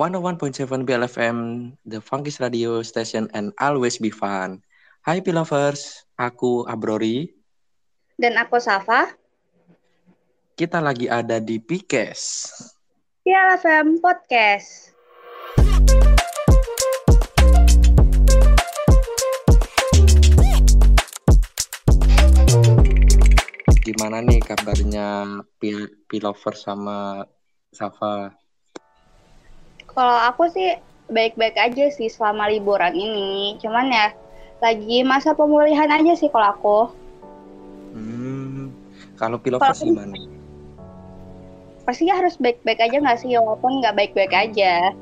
101.7 BLFM, the Funkis Radio Station and always be fun. Hai Pilovers, aku Abrori. Dan aku Safa. Kita lagi ada di Pikes. BLFM Podcast. Gimana nih kabarnya Pilovers sama Safa? Kalau aku sih baik-baik aja sih selama liburan ini. Cuman ya lagi masa pemulihan aja sih kalau aku. Hmm, kalau pilovers gimana? Pastinya harus baik-baik aja nggak sih, walaupun nggak baik-baik aja.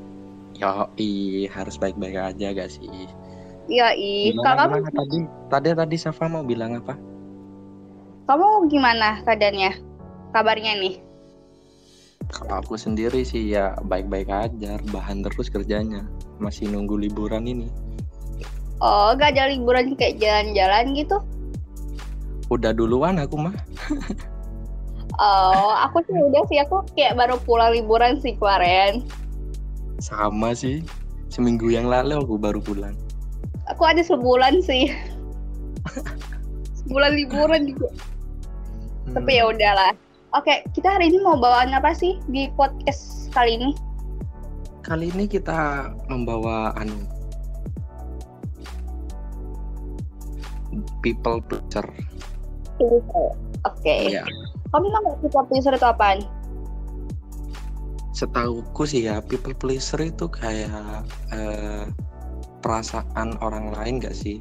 Yo, i harus baik-baik aja gak sih? Iya, i. Kalau kamu tadi tadi tadi Safa mau bilang apa? Kamu gimana keadaannya? Kabarnya nih? Kalau aku sendiri sih ya baik-baik aja, bahan terus kerjanya. Masih nunggu liburan ini. Oh, gak ada liburan kayak jalan-jalan gitu? Udah duluan aku mah. oh, aku sih udah sih. Aku kayak baru pulang liburan sih kemarin. Sama sih. Seminggu yang lalu aku baru pulang. Aku ada sebulan sih. sebulan liburan juga. Hmm. Tapi ya udahlah Oke, kita hari ini mau bawaan apa sih di podcast kali ini? Kali ini kita membawa anu people pleaser. Oke. Okay. Iya. Kamu tahu people pleaser itu apaan? Setahuku sih ya, people pleaser itu kayak eh, perasaan orang lain gak sih?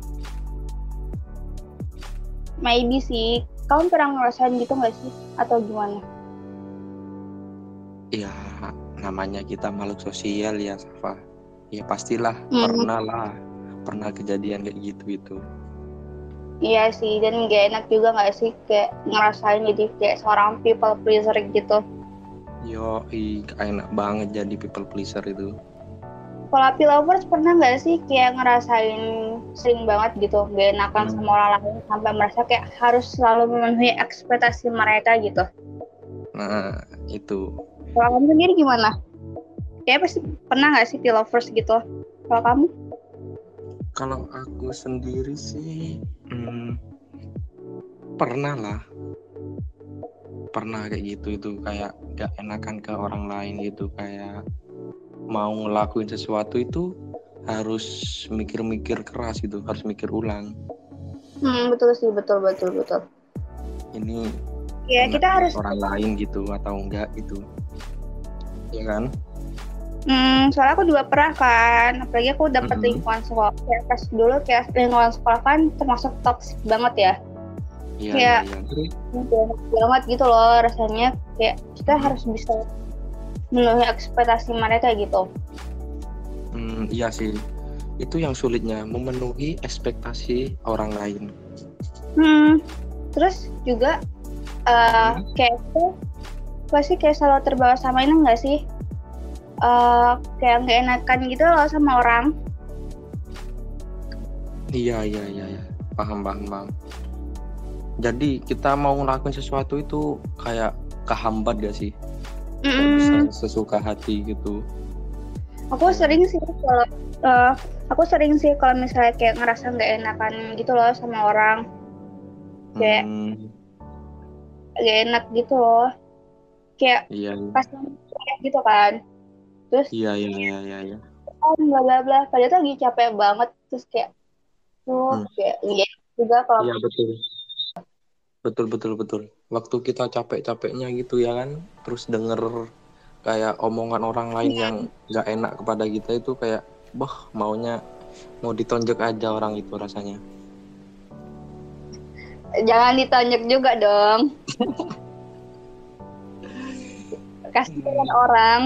Maybe sih, kamu pernah ngerasain gitu nggak sih? Atau gimana? Ya namanya kita makhluk sosial ya Safa. Ya pastilah hmm. pernah lah. Pernah kejadian kayak gitu itu. Iya sih dan gak enak juga nggak sih? Kayak ngerasain jadi kayak seorang people pleaser gitu. Yo i enak banget jadi people pleaser itu kalau lovers pernah nggak sih kayak ngerasain sering banget gitu gak enakan hmm. sama orang lain sampai merasa kayak harus selalu memenuhi ekspektasi mereka gitu? Nah itu. Kalau kamu sendiri gimana? Kayak pasti pernah nggak sih lovers gitu? Kalau kamu? Kalau aku sendiri sih hmm, pernah lah. Pernah kayak gitu itu kayak gak enakan ke orang lain gitu kayak mau ngelakuin sesuatu itu harus mikir-mikir keras gitu harus mikir ulang hmm, betul sih betul betul betul ini ya kita harus orang lain gitu atau enggak gitu ya kan Hmm, soalnya aku juga pernah kan, apalagi aku dapet mm -hmm. lingkungan sekolah. Kayak pas dulu kayak lingkungan sekolah kan termasuk toxic banget ya. Iya, kayak iya, iya. banget gitu loh rasanya. Kayak kita harus bisa memenuhi ekspektasi mereka gitu. Hmm, iya sih. Itu yang sulitnya memenuhi ekspektasi orang lain. Hmm. Terus juga uh, hmm. kayak itu pasti kayak selalu terbawa sama ini enggak sih? Uh, kayak nggak enakan gitu loh sama orang. Iya iya iya iya. Paham paham paham. Jadi kita mau ngelakuin sesuatu itu kayak kehambat gak sih? Mm. sesuka hati gitu aku sering sih kalau uh, aku sering sih kalau misalnya kayak ngerasa nggak enakan gitu loh sama orang kayak hmm. gak enak gitu loh kayak iya, iya. pas gitu kan terus iya iya iya iya, iya. oh bla bla bla padahal tuh lagi capek banget terus kayak tuh hmm. kayak iya juga kalau iya betul betul betul betul. Waktu kita capek-capeknya gitu ya kan terus denger kayak omongan orang lain yang gak enak kepada kita itu kayak bah maunya mau ditonjok aja orang itu rasanya. Jangan ditonjok juga dong. Kasihan hmm. orang.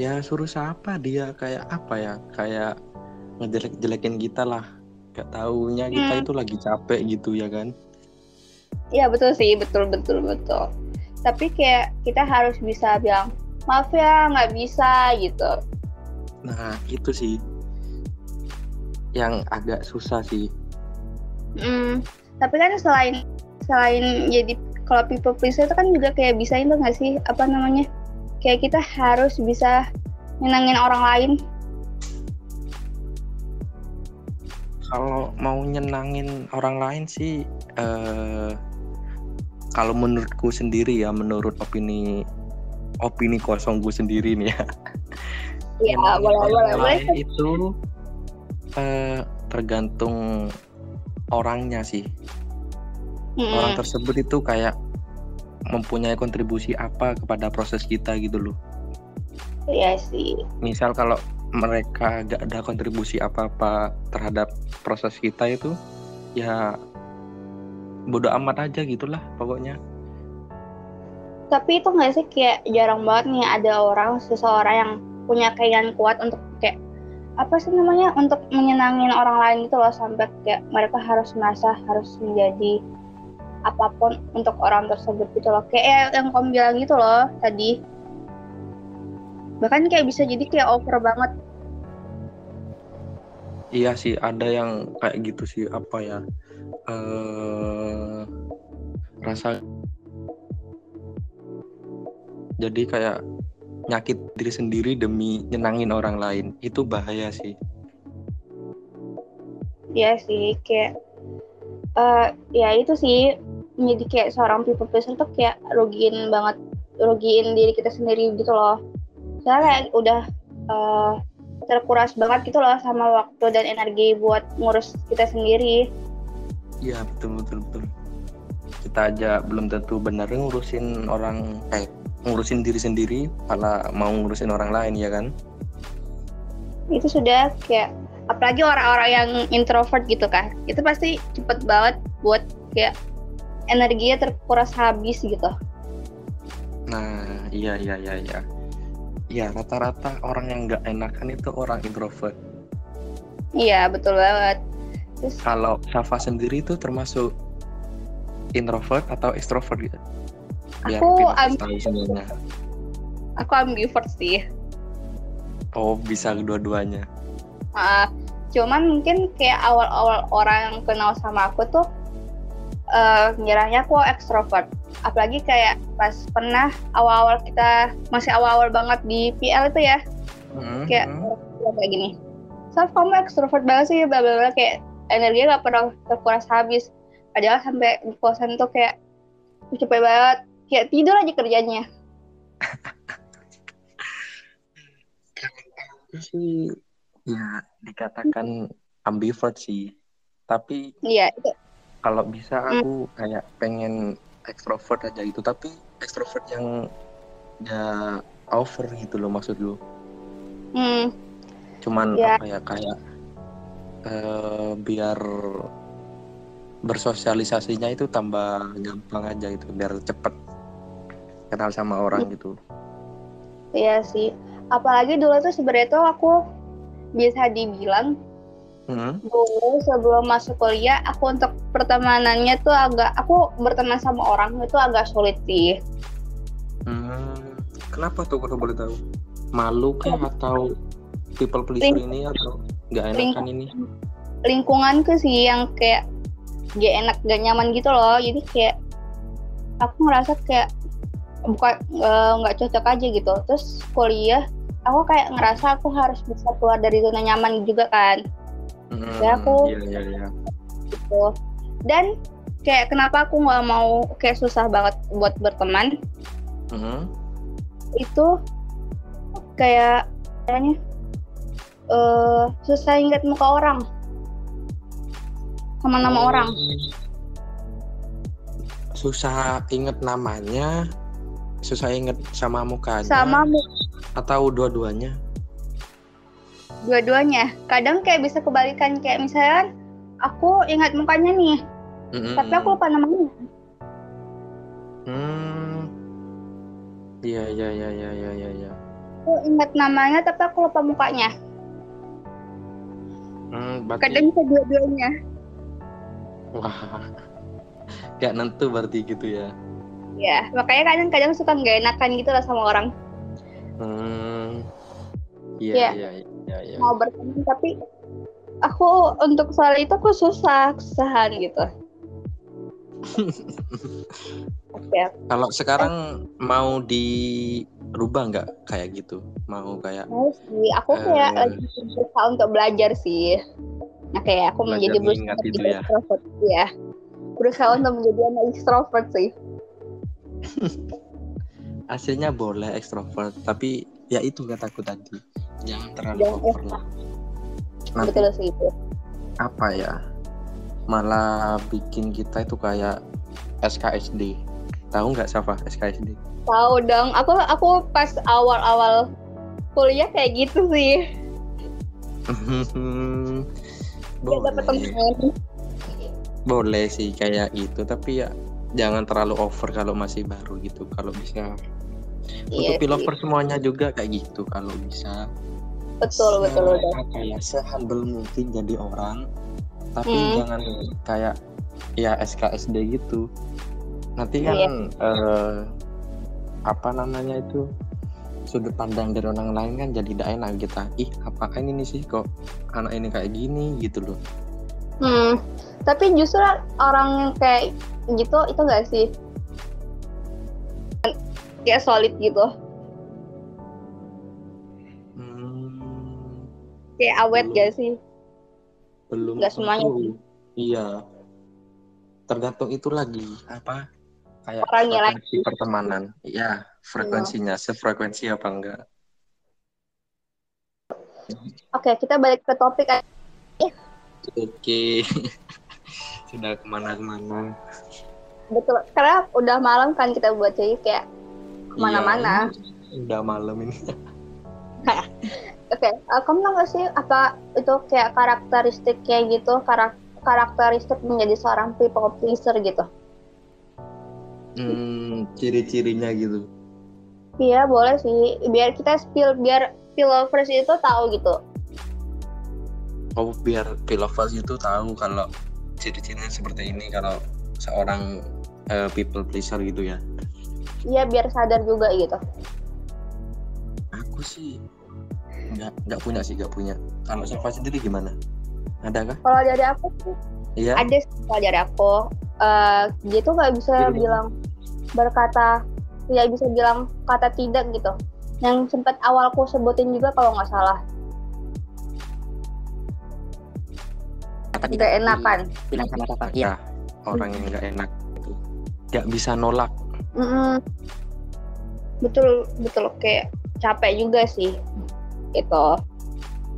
Ya suruh siapa dia? Kayak apa ya? Kayak ngejelek-jelekin kita lah. Gak taunya kita hmm. itu lagi capek gitu ya kan Iya betul sih, betul betul betul. Tapi kayak kita harus bisa bilang maaf ya nggak bisa gitu. Nah itu sih yang agak susah sih. Hmm, tapi kan selain selain jadi kalau people pleaser itu kan juga kayak bisa itu nggak sih apa namanya? Kayak kita harus bisa nyenangin orang lain kalau mau nyenangin orang lain sih eh, kalau menurutku sendiri ya menurut opini opini kosong gue sendiri nih ya Iya, Nyenangin boleh, boleh, boleh. itu eh, tergantung orangnya sih Mm-mm. orang tersebut itu kayak mempunyai kontribusi apa kepada proses kita gitu loh Iya sih. misal kalau mereka gak ada kontribusi apa-apa terhadap proses kita itu ya bodoh amat aja gitulah pokoknya. Tapi itu nggak sih kayak jarang banget nih ada orang seseorang yang punya keinginan kuat untuk kayak apa sih namanya untuk menyenangin orang lain gitu loh sampai kayak mereka harus merasa harus menjadi apa pun untuk orang tersebut gitu loh. Kayak yang kamu bilang gitu loh tadi. Bahkan kayak bisa jadi kayak over banget. Iya sih ada yang kayak gitu sih apa ya eh rasa jadi kayak nyakit diri sendiri demi nyenangin orang lain. Itu bahaya sih. Iya sih kayak eh ya itu sih menjadi kayak seorang people pleaser tuh kayak rugiin banget rugiin diri kita sendiri gitu loh. Soalnya kayak udah eh, terkuras banget gitu loh sama waktu dan energi buat ngurus kita sendiri. Iya betul betul betul kita aja belum tentu benar ngurusin orang eh ngurusin diri sendiri malah mau ngurusin orang lain ya kan itu sudah kayak apalagi orang-orang yang introvert gitu kan itu pasti cepet banget buat kayak energinya terkuras habis gitu Nah, iya iya iya iya. Iya, rata-rata orang yang nggak enakan itu orang introvert. iya betul banget terus Kalau Safa sendiri itu termasuk introvert atau extrovert gitu? Biar Aku kita am- tahu sebenarnya. aku ambivert sih Oh, bisa kedua-duanya. Ah, cuman mungkin kayak awal-awal orang yang kenal sama aku tuh eh ngiranya aku ekstrovert. Apalagi kayak pas pernah awal-awal kita masih awal-awal banget di PL itu ya, Mhm, kayak orang kayak gini. Sof kamu ekstrovert banget sih, bla bla bla kayak energinya gak pernah terkuras habis. Padahal sampai di kosan tuh kayak "Ih, capek banget, kayak tidur aja kerjanya. Sih ya dikatakan ambivert sih. Tapi Iya, kalau bisa Hmm. aku kayak pengen extrovert aja gitu, tapi extrovert yang ya over gitu loh maksud lu. hmm, cuman Ya. apa ya kayak eh, biar bersosialisasinya itu tambah gampang aja gitu biar cepet kenal sama orang gitu. Iya sih. Apalagi dulu tuh sebenarnya tuh aku bisa dibilang Hmm, dulu sebelum masuk kuliah aku untuk pertemanannya tuh agak aku berteman sama orang itu agak sulit sih. Hmm. kenapa tuh kalau boleh tahu? Malu kah atau people pleaser Ling- ini atau nggak ling- enakan ini? lingkunganku sih yang kayak gak enak gak nyaman gitu loh. Jadi kayak aku ngerasa kayak bukan eh, nggak cocok aja gitu. Terus kuliah aku kayak ngerasa aku harus bisa keluar dari zona nyaman juga kan. Hmm, Ya, aku- iya iya iya. gitu. Dan kayak kenapa aku nggak mau kayak susah banget buat berteman? Hmm, itu kayak kayaknya eh susah ingat muka orang sama nama Oh, orang. susah inget namanya susah inget sama mukanya sama mu- atau dua-duanya? Dua-duanya. Kadang kayak bisa kebalikan kayak misalnya aku ingat mukanya nih Hmm, tapi aku lupa namanya. Hmm. Iya iya iya iya iya iya. iya. aku ingat namanya tapi aku lupa mukanya. Hmm, berarti kadang bisa dua-duanya wah. Gak nentu berarti gitu ya. ya makanya kadang-kadang suka nggak enakan gitu lah sama orang Hmm. Iya. Iya iya iya iya. mau berteman tapi aku untuk soal itu aku susah kesusahan gitu Oke, Kalau sekarang mau di rubah nggak kayak gitu mau kayak mau sih aku kayak Eh. lagi berusaha untuk belajar sih nah kayak aku Belajar menjadi berusaha menjadi ya. extrovert ya berusaha untuk menjadi anak extrovert sih. Aslinya boleh ekstrovert tapi ya itu kataku tadi. Jangan terlalu Jangan over lah nanti betul sih itu. apa ya? Malah bikin kita itu kayak SKSD tahu nggak siapa SKSD tahu dong. Aku aku pas awal-awal kuliah kayak gitu sih boleh. teman boleh sih kayak gitu. Tapi ya jangan terlalu over kalau masih baru gitu. Kalau bisa Iya untuk pilover semuanya juga kayak gitu kalau bisa. Betul betul se- betul ya sehumble mungkin jadi orang. Tapi Hmm. jangan kayak ya SKSD gitu. Nanti kan Iya. eh, apa namanya itu sudut pandang dari orang lain kan jadi tidak enak kita. Ih apaan ini sih? Kok anak ini kayak gini gitu loh. Hmm, tapi justru orang yang kayak gitu itu enggak sih? Kayak solid gitu, Hmm, kayak awet Belum. gak sih? belum Nggak semuanya iya. Tergantung itu lagi. Apa kayak Orangnya lagi. frekuensi pertemanan ya frekuensinya sefrekuensi apa enggak Oke, kita balik ke topik. aja. Oke, sudah ke mana-kemana. Betul, karena udah malam kan kita buat jadi kayak ke mana-mana. Iya, udah malam ini. Oke, eh, kamu tau gak sih apa itu kayak karakteristik kayak gitu, karak karakteristik menjadi seorang people pleaser gitu? Hmm, ciri-cirinya gitu. Iya, boleh sih. Biar kita spill, biar lovers itu tahu gitu. Oh, biar Pilovers itu tahu kalau ciri-cirinya seperti ini kalau seorang eh, people pleaser gitu ya. Iya, biar sadar juga gitu. Aku sih nggak nggak punya sih nggak punya. Kalau Sofa sendiri gimana? Ada kah? Kalau dari aku sih Iya. ada sih kalau dari aku eh dia tuh nggak bisa Iya. bilang berkata tidak bisa bilang kata tidak gitu yang sempat awalku sebutin juga kalau nggak salah Kata nggak enakan bilang sama apa Iya. Orang yang nggak enak itu nggak bisa nolak. Mm-mm. betul betul kayak capek juga sih gitu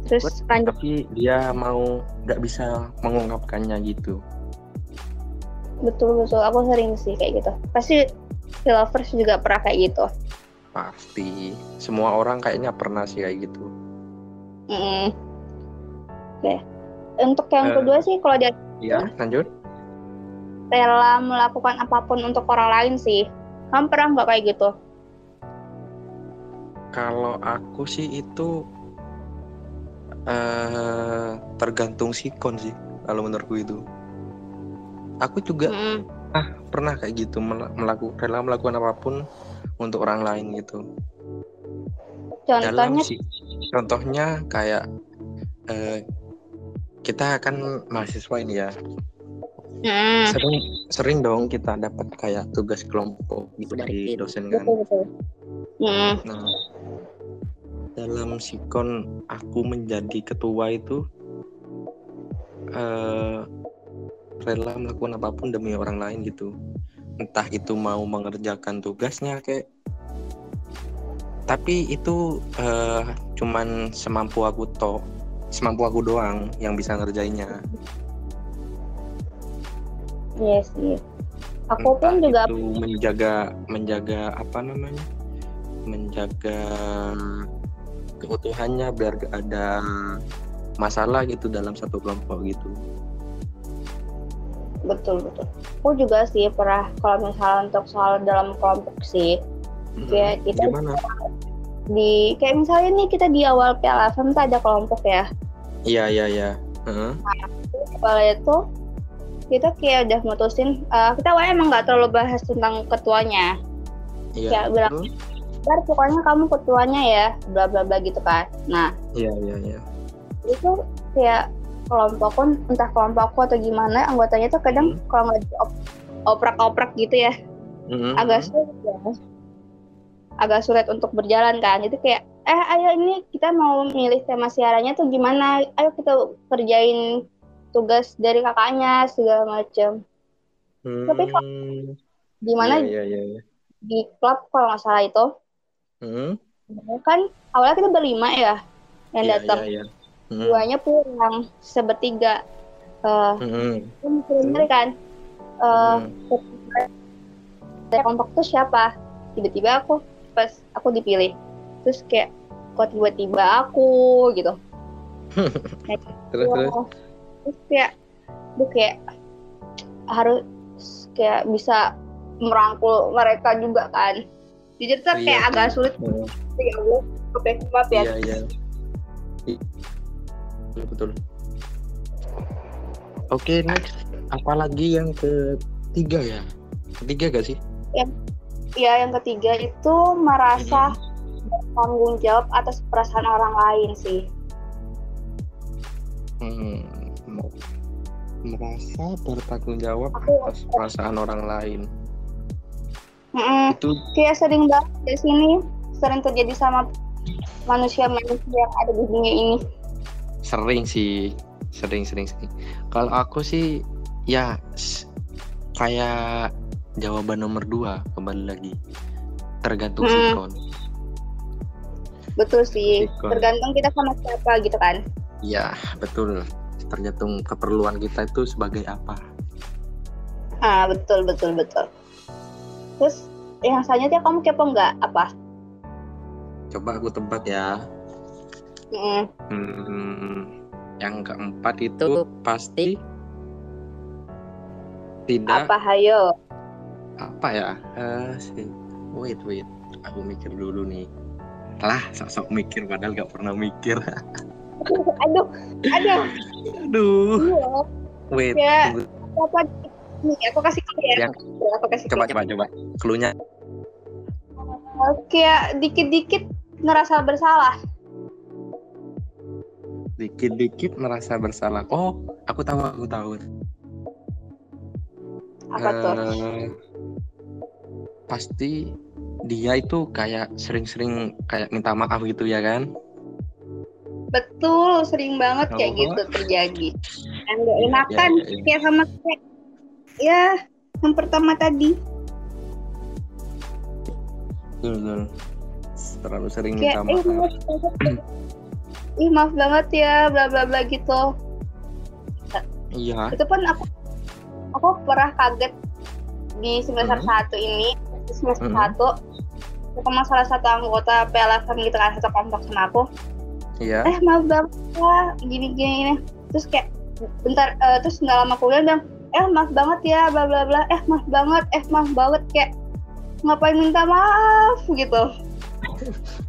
terus lanjut Tapi dia mau nggak bisa mengungkapkannya gitu. betul betul aku sering sih kayak gitu pasti lovers juga pernah kayak gitu Pasti. Semua orang kayaknya pernah sih kayak gitu. Mm-mm. oke untuk yang Eh. kedua sih kalau dia Iya, lanjut. rela melakukan apa pun untuk orang lain sih. Kamu pernah nggak kayak gitu? Kalau aku sih itu eh tergantung sikon sih kalau menurutku itu. Aku juga Mm-mm. Pernah kayak gitu melakukan rela melakukan apa pun untuk orang lain gitu. Dalam Contohnya, sih contohnya kayak eh, kita kan mahasiswa ini ya. Mm, Sering sering dong kita dapat kayak tugas kelompok gitu dari dosen kan. betul betul. Mm, Nah, dalam sikon aku menjadi ketua itu eh rela melakukan apa pun demi orang lain gitu. Entah itu mau mengerjakan tugasnya kayak tapi itu eh, cuman semampu aku toh semampu aku doang yang bisa ngerjainnya. Iya sih. Aku pun Entah juga itu menjaga menjaga apa namanya? menjaga keutuhannya biar gak ada masalah gitu dalam satu kelompok gitu. Betul betul. Aku juga sih pernah kalau misalnya untuk soal dalam kelompok sih Kayak Hmm, kita- gimana? di kayak misalnya nih kita di awal PLFM tuh ada kelompok ya. Iya iya iya. Heeh. Kalau itu kita kayak udah mutusin eh, kita awalnya emang nggak terlalu bahas tentang ketuanya. Iya. Kayak bilang? Ntar pokoknya kamu ketuanya ya, bla bla bla gitu kan. Nah, Iya iya iya. itu kayak kelompokku entah kelompokku atau gimana anggotanya tuh kadang Hmm. kalau nggak oprak-oprak gitu ya. Mm-mm. agak sulit ya. Agak sulit untuk berjalan kan. Jadi kayak eh ayo ini kita mau milih tema siarannya tuh gimana? Ayo kita kerjain tugas dari kakaknya segala macam Hmm, Tapi kok di mana iya, iya, iya. di klub kalau nggak salah itu. Hmm, kan awalnya kita berlima ya yang iya, datang. iya, iya. Hmm, duanya pulang sebertiga. Eh, hmm, sebenarnya kan? Eh hmm. kelompok tuh siapa? Tiba-tiba aku pas aku dipilih terus kayak kok tiba-tiba aku gitu. Terus, terus. Kayak duh kayak harus kayak bisa merangkul mereka juga kan. Jujur tuh kayak Iya, agak sih. sulit. Hmm, sih ya Allah oke maaf ya. Iya, iya. Betul. Oke, next. Apalagi yang ketiga ya? Ketiga gak sih? ya yang ketiga itu merasa bertanggung jawab atas perasaan orang lain sih Hmm, mau- merasa bertanggung jawab Aku- atas perasaan orang lain. Mm-mm. Itu kayak sering banget di sini sering terjadi sama manusia-manusia yang ada di dunia ini sering sih, sering-sering sih. Kalau aku sih, ya kayak jawaban nomor dua kembali lagi. Tergantung Hmm. sikon. betul sih Sikon. tergantung kita sama siapa gitu kan Ya, betul. Tergantung keperluan kita itu sebagai apa. ah betul betul betul terus yang selanjutnya kamu kepo nggak apa Coba aku tebak ya. Hmm, yang keempat itu pasti tidak apa hayo apa ya? Eh, sih. Wait, wait. Aku mikir dulu nih. Lah, sok-sok mikir padahal gak pernah mikir. aduh aduh Aduh. iya Wait. Ya. apa nih aku kasih clue ya Yang- aku kasih Coba, clue. coba, coba. Cluenya. kayak dikit-dikit ngerasa bersalah Dikit-dikit merasa bersalah. Oh, aku tahu, aku tahu. apa tuh Eh, Pasti dia itu kayak sering-sering kayak minta maaf gitu ya kan? betul sering banget kayak Oh. gitu terjadi yang gak enakan Ya, ya, ya. kayak sama kayak ya yang pertama tadi Betul, betul. Terlalu sering kayak minta eh maaf. banget ih maaf banget ya bla bla bla gitu Iya. itu pun aku aku pernah kaget di semester Mhm. satu ini di semester Mhm. satu sama salah satu anggota PLFM gitu kan satu kelompok sama aku Iya. eh maaf banget ya gini gini ini terus kayak bentar eh, terus nggak lama kemudian bilang eh maaf banget ya bla bla bla eh maaf banget eh maaf banget kayak ngapain minta maaf gitu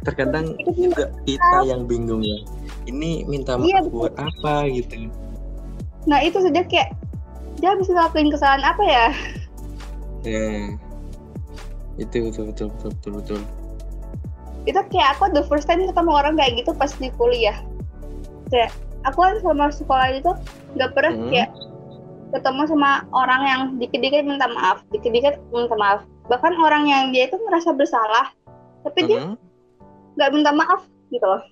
Terkadang juga kita yang bingung ya. Ini minta maaf Iya, betul. buat apa gitu. nah itu sudah kayak dia bisa ngelakuin kesalahan apa ya Ya. Itu betul betul betul betul betul. itu kayak aku the first time ketemu orang kayak gitu pas di kuliah kayak aku kan selama sekolah itu nggak pernah Hmm. kayak ketemu sama orang yang dikit-dikit minta maaf dikit-dikit minta maaf bahkan orang yang dia itu merasa bersalah tapi dia nggak minta maaf gitu loh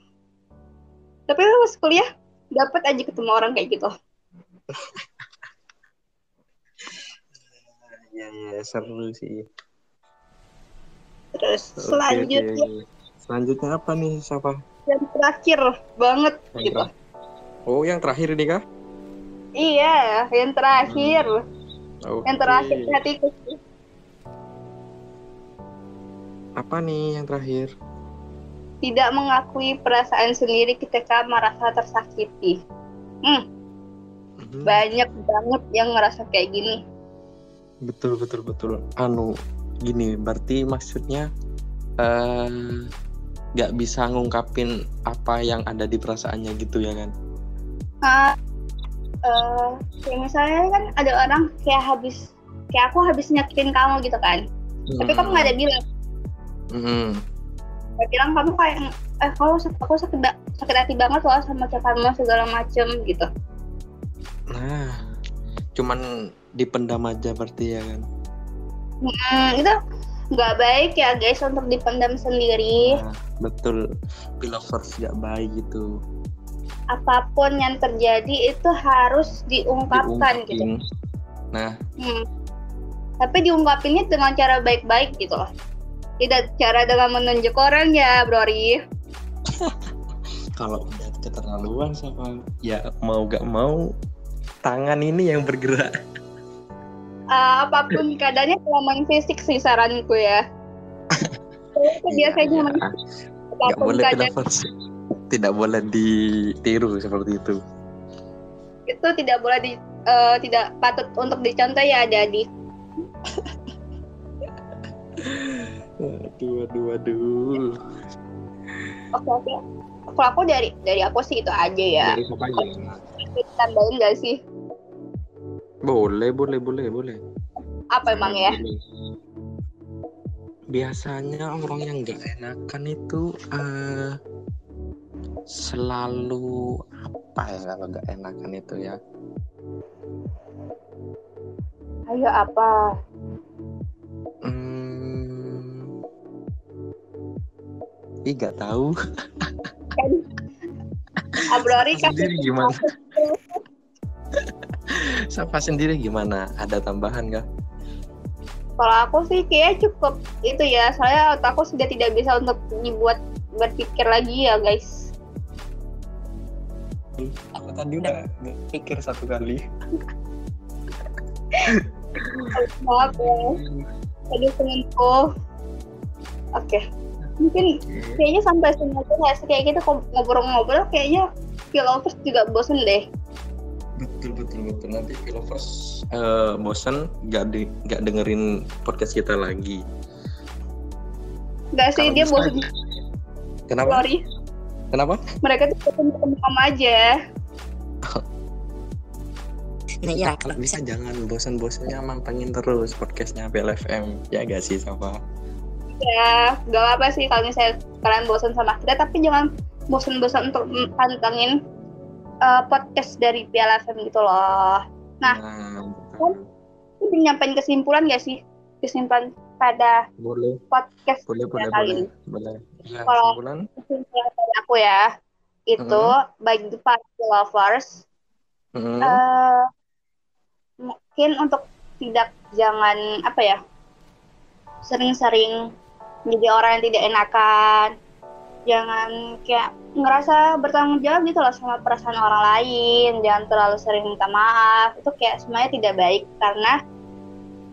tapi pas kuliah dapat aja ketemu orang kayak gitu Iya iya seru sih. terus selanjutnya oke. Selanjutnya apa nih siapa? yang terakhir banget Yang gitu terakhir. Oh yang terakhir ini kah? iya yang terakhir Oke. yang terakhir hatiku Apa nih yang terakhir? tidak mengakui perasaan sendiri ketika merasa tersakiti. Hmm, Mhm. banyak banget yang ngerasa kayak gini. Betul betul betul. Anu gini berarti maksudnya eh nggak bisa ngungkapin apa yang ada di perasaannya gitu ya kan? Nah, eh, kayak misalnya kan ada orang kayak habis, kayak aku habis nyakitin kamu gitu kan. Tapi kamu nggak ada bilang. Gak bilang kamu kayak, eh sak- aku sakit, sakit hati banget loh sama kamu segala macem gitu. Nah, cuman dipendam aja berarti ya kan? Hmm, itu nggak baik ya guys untuk dipendam sendiri. Nah, betul, pilovers nggak baik gitu. Apa pun yang terjadi itu harus diungkapkan gitu. Diungkapin. Nah, Hmm. Tapi diungkapinnya dengan cara baik-baik gitu loh. Tidak cara dengan menunjuk orang ya, Brori. kalau udah keterlaluan sama ya mau gak mau tangan ini yang bergerak. Eh, apa pun keadaannya kalau main fisik sih saranku ya. itu biasanya main Iya, nggak apa pun boleh keadaan pilovers. Tidak boleh ditiru seperti itu. itu tidak boleh di eh, tidak patut untuk dicontoh ya adik-adik. Aduh, aduh, aduh. Oke oke. Kalau aku dari dari aku sih itu aja ya. Dari siapa aja? Tambahin gak sih? Boleh, boleh, boleh, boleh. Apa emang ya? Biasanya orang yang nggak enakan itu eh selalu apa ya kalau nggak enakan itu ya? Ayo apa? Ih, nggak tahu. Kan sendiri gimana? Sapa sendiri gimana? Ada tambahan nggak? kalau aku sih kayak cukup itu ya. Soalnya otakku sudah tidak bisa untuk dibuat berpikir lagi ya guys. Aku tadi udah pikir satu kali. Maaf ya. Tadi temanku. Oke. Mungkin kayaknya sampai sini aja nggak sih kayak gitu ngobrol-ngobrol kayaknya Philovers juga bosen deh. Betul betul betul. Nanti Philovers eh, bosan nggak di nggak dengerin podcast kita lagi. Nggak sih Kalau dia bosen Kenapa? sorry. Kenapa? Mereka tuh bosen ketemu aja. Nah, iya, kalau bisa jangan bosan-bosannya mantengin terus podcastnya PLFM. Ya gak sih, Safa? Ya, nggak apa sih kalau misalnya kalian bosen sama kita, tapi jangan bosen-bosen untuk pantengin eh, podcast dari Piala FM gitu loh. Nah. betul. Ini nyampein kesimpulan gak sih? Kesimpulan pada boleh, podcast boleh, boleh, kali boleh, ini. boleh. Ya, Kalau- kesimpulan? kesimpulan dari aku ya itu baik the party lovers Mm, eh, mungkin untuk tidak jangan apa ya sering-sering jadi orang yang tidak enakan. Jangan kayak ngerasa bertanggung jawab gitu loh sama perasaan orang lain. Jangan terlalu sering minta maaf. Itu kayak semuanya tidak baik. Karena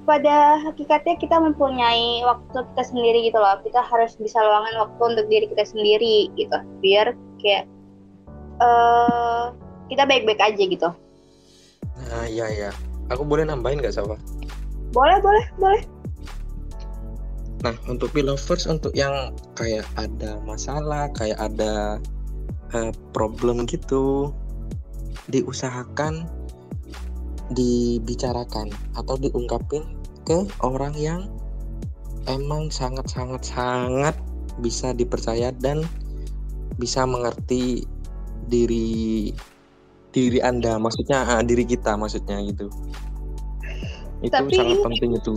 pada hakikatnya kita mempunyai waktu kita sendiri gitu loh. Kita harus bisa luangin waktu untuk diri kita sendiri gitu. Biar kayak eh kita baik-baik aja gitu. Nah, iya, iya. Aku boleh nambahin gak, Safa? boleh boleh boleh Nah, untuk lovers untuk yang kayak ada masalah, kayak ada eh, problem gitu, diusahakan dibicarakan atau diungkapin ke orang yang emang sangat-sangat sangat bisa dipercaya dan bisa mengerti diri diri Anda, maksudnya ah, diri kita maksudnya gitu. Itu Tapi sangat ini- penting itu.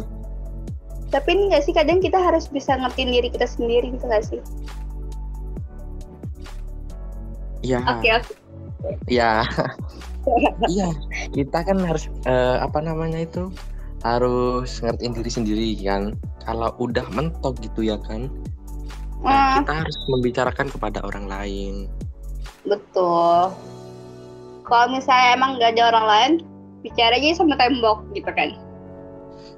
Tapi ini nggak sih kadang kita harus bisa ngertiin diri kita sendiri gitu nggak sih Ya. oke oke Ya, iya. Kita kan harus eh, apa namanya itu harus ngertiin diri sendiri kan. Kalau udah mentok gitu ya kan, nah, Hmm, kita harus membicarakan kepada orang lain. betul kalau misalnya emang nggak ada orang lain bicara aja sama tembok gitu kan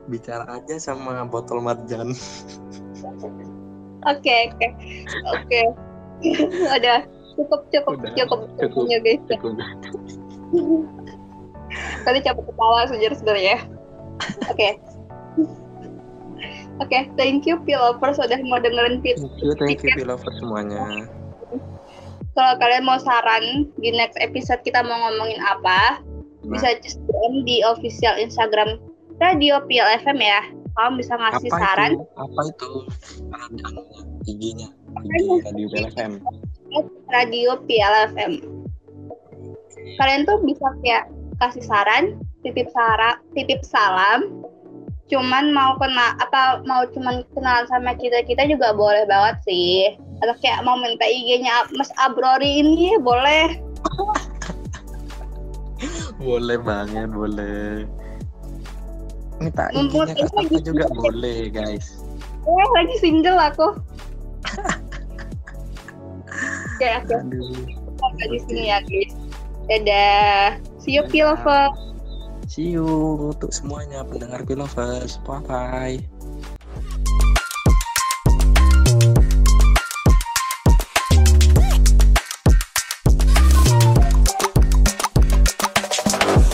Bicara aja sama botol marjan. oke oke. Oke. Udah cukup cukup Udah, cukup. Cukup. cukup guys Cukup. tadi capek ketawa sejujur sebenarnya. Oke. Oke thank you Pilovers sudah mau dengerin fit Thank you, thank you, Pilover semuanya. kalau kalian mau saran di next episode kita mau ngomongin apa Nah, bisa just DM di official Instagram Radio PLFM ya. Kamu bisa ngasih apa saran? Itu? Apa itu? IG-nya, IG Radio PLFM. Radio PLFM kalian tuh bisa kayak kasih saran titip sara titip salam. Cuman mau kena apa mau cuman kenalan sama kita kita juga boleh banget sih. Atau kayak mau minta IG-nya Mas Abrori ini boleh. Boleh banget boleh minta IG-nya Kak juga boleh guys. Eh lagi single aku. Ya aku sampai di sini ya guys. Dadah. See you Pilova See you untuk semuanya pendengar Pilovers. Bye bye.